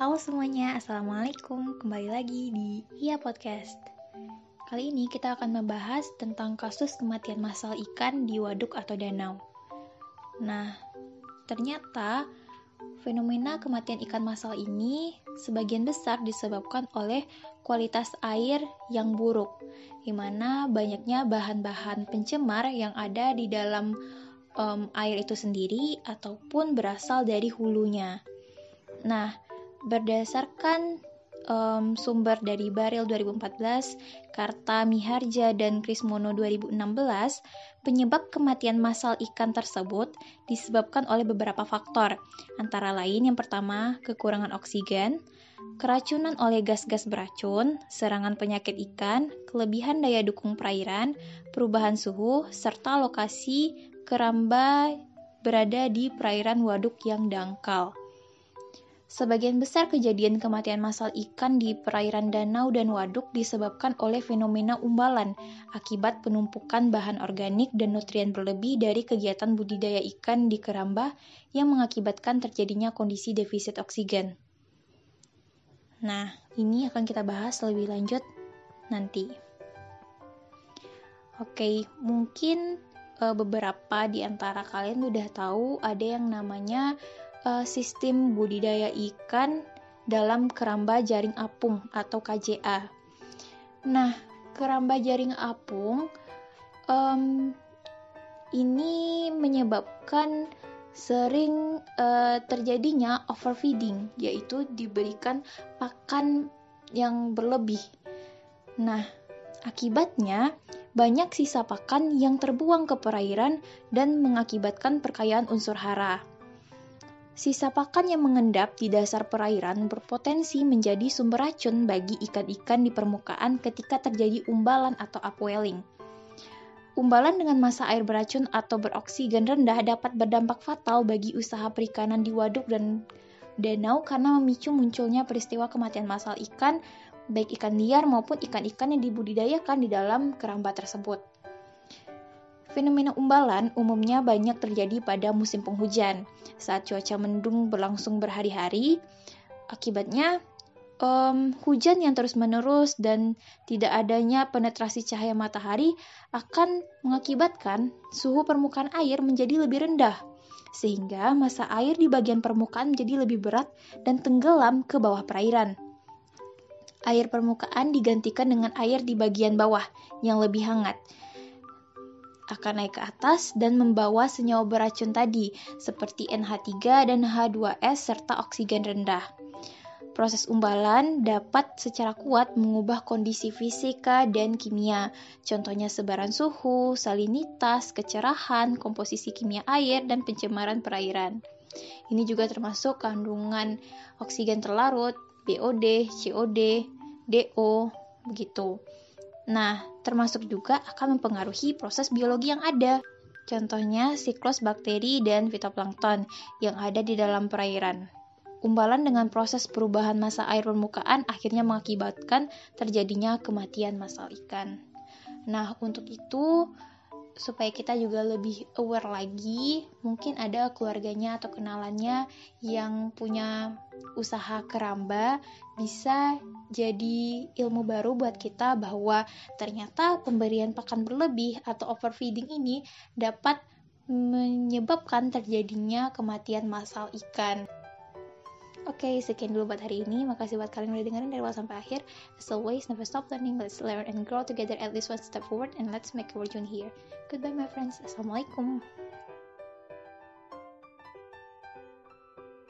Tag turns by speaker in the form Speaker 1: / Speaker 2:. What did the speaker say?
Speaker 1: Halo semuanya, Assalamualaikum. Kembali lagi di Iya Podcast. Kali ini kita akan membahas tentang kasus kematian massal ikan di waduk atau danau. Nah, ternyata fenomena kematian ikan massal ini sebagian besar disebabkan oleh kualitas air yang buruk di mana banyaknya bahan-bahan pencemar yang ada di dalam um, air itu sendiri ataupun berasal dari hulunya. Nah, berdasarkan um, sumber dari Baril 2014, Karta Miharja dan Krismono 2016, penyebab kematian massal ikan tersebut disebabkan oleh beberapa faktor, antara lain yang pertama kekurangan oksigen, keracunan oleh gas-gas beracun, serangan penyakit ikan, kelebihan daya dukung perairan, perubahan suhu, serta lokasi keramba berada di perairan waduk yang dangkal. Sebagian besar kejadian kematian massal ikan di perairan danau dan waduk disebabkan oleh fenomena umbalan akibat penumpukan bahan organik dan nutrien berlebih dari kegiatan budidaya ikan di keramba yang mengakibatkan terjadinya kondisi defisit oksigen. Nah, ini akan kita bahas lebih lanjut nanti. Oke, mungkin uh, beberapa di antara kalian udah tahu ada yang namanya uh, sistem budidaya ikan dalam keramba jaring apung atau KJA. Nah, keramba jaring apung um, ini menyebabkan sering uh, terjadinya overfeeding, yaitu diberikan pakan yang berlebih. Nah, akibatnya banyak sisa pakan yang terbuang ke perairan dan mengakibatkan perkayaan unsur hara. Sisa pakan yang mengendap di dasar perairan berpotensi menjadi sumber racun bagi ikan-ikan di permukaan ketika terjadi umbalan atau upwelling. Umbalan dengan masa air beracun atau beroksigen rendah dapat berdampak fatal bagi usaha perikanan di waduk dan danau karena memicu munculnya peristiwa kematian massal ikan baik ikan liar maupun ikan-ikan yang dibudidayakan di dalam keramba tersebut. Fenomena umbalan umumnya banyak terjadi pada musim penghujan, saat cuaca mendung berlangsung berhari-hari. Akibatnya, um, hujan yang terus-menerus dan tidak adanya penetrasi cahaya matahari akan mengakibatkan suhu permukaan air menjadi lebih rendah, sehingga masa air di bagian permukaan menjadi lebih berat dan tenggelam ke bawah perairan air permukaan digantikan dengan air di bagian bawah yang lebih hangat. Akan naik ke atas dan membawa senyawa beracun tadi, seperti NH3 dan H2S serta oksigen rendah. Proses umbalan dapat secara kuat mengubah kondisi fisika dan kimia, contohnya sebaran suhu, salinitas, kecerahan, komposisi kimia air, dan pencemaran perairan. Ini juga termasuk kandungan oksigen terlarut, BOD, COD, DO, begitu. Nah, termasuk juga akan mempengaruhi proses biologi yang ada. Contohnya siklus bakteri dan fitoplankton yang ada di dalam perairan. Umbalan dengan proses perubahan massa air permukaan akhirnya mengakibatkan terjadinya kematian massal ikan. Nah, untuk itu supaya kita juga lebih aware lagi, mungkin ada keluarganya atau kenalannya yang punya usaha keramba bisa jadi ilmu baru buat kita bahwa ternyata pemberian pakan berlebih atau overfeeding ini dapat menyebabkan terjadinya kematian massal ikan. Oke, okay, sekian dulu buat hari ini. Makasih buat kalian udah dengerin dari awal sampai akhir. As always, never stop learning. Let's learn and grow together at least one step forward and let's make our journey here. Goodbye, my friends. Assalamualaikum.